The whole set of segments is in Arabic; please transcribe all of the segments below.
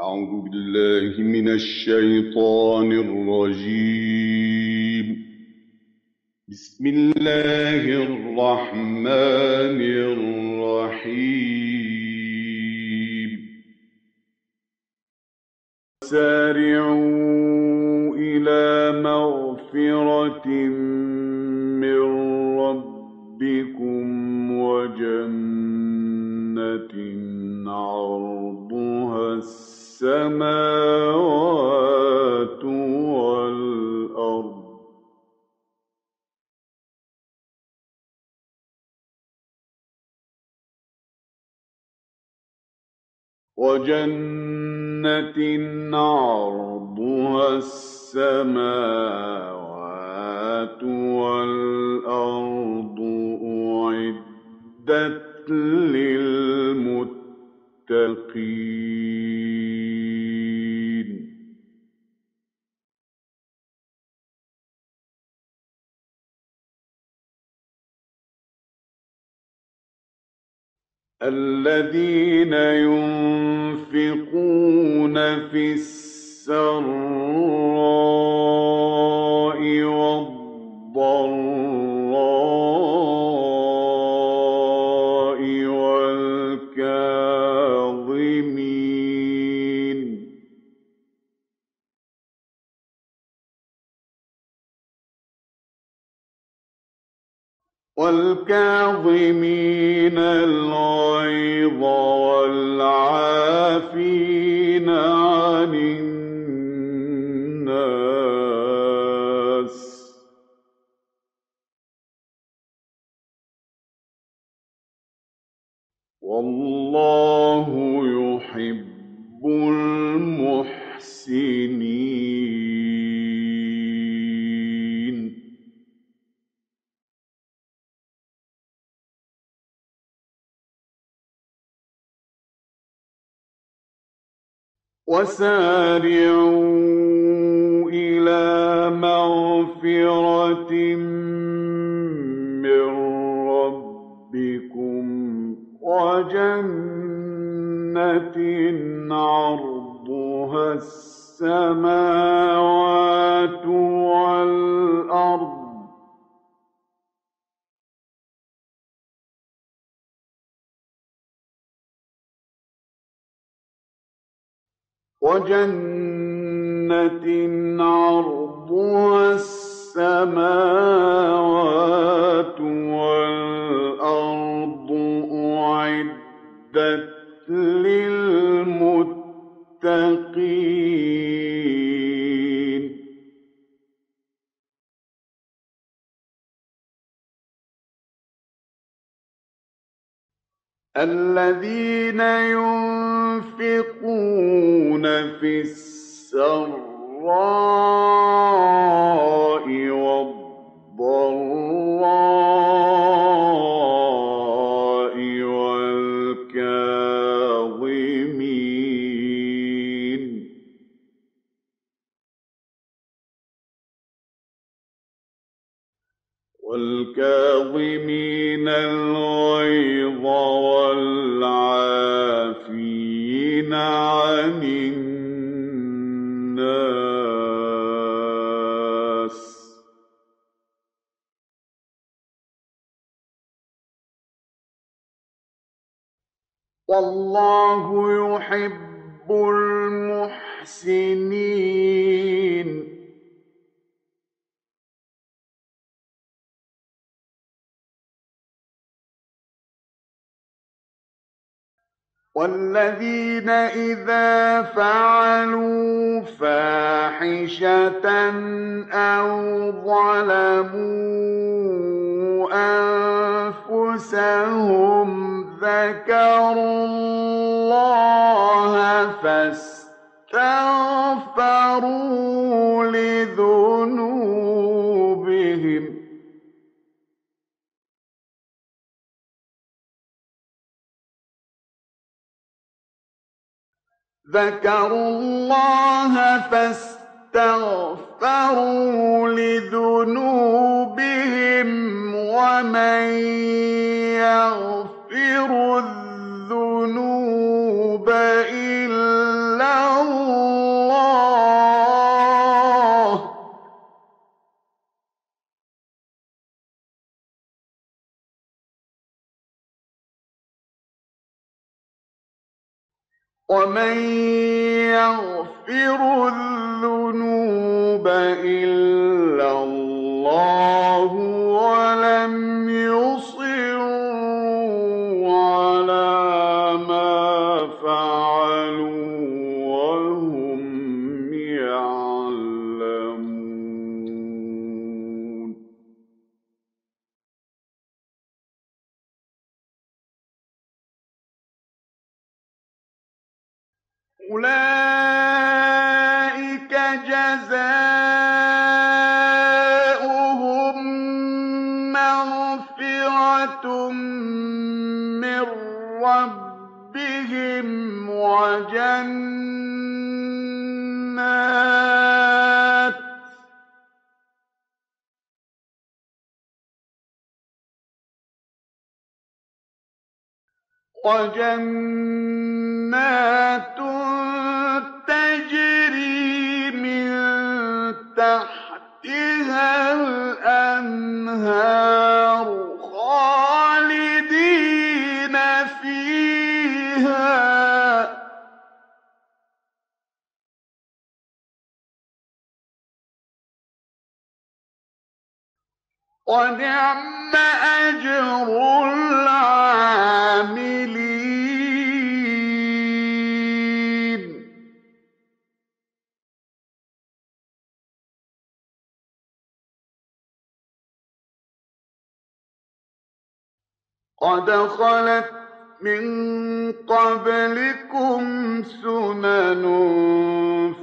أعوذ بالله من الشيطان الرجيم. بسم الله الرحمن الرحيم. سارعوا إلى مغفرة من ربكم وجنة عرضها السماوات والأرض. وجنة عرضها السماوات والأرض أعدت للمتقين. الذين ينفقون في السراء والكاظمين الغيظ والعافين عن الناس. والله يحب المحسنين. وسارعوا إلى مغفرة من ربكم وجنة عرضها السماوات وجنة عرضها السماوات والأرض أعدت للمتقين الذين ينفقون في السراء والضراء والكاظمين. والكاظمين عن الناس. والله يحب المحسنين. والذين إذا فعلوا فاحشة أو ظلموا أنفسهم ذكروا الله فاستغفروا ذكروا الله فاستغفروا لذنوبهم ومن يغفر الذنوب ومن يغفر الذنوب إلا الله ولم يصروا أولئك جزاؤهم مغفرة من ربهم وجنات. وجنات تجري من تحتها الأنهار خالدين فيها. ونعم أجر قد خلت من قبلكم سنن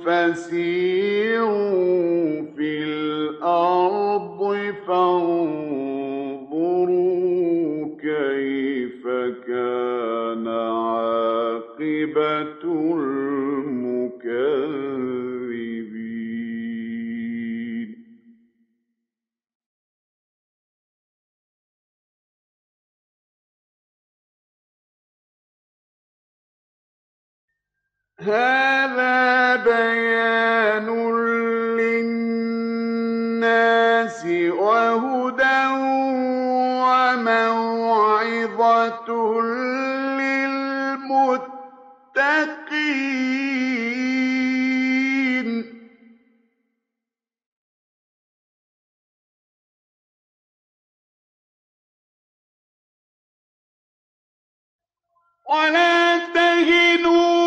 فسيروا في الأرض فانظروا كيف كان عاقبة هَٰذَا بَيَانٌ لِّلنَّاسِ وَهُدًى وَمَوْعِظَةٌ لِّلْمُتَّقِينَ. وَلَا تَهِنُوا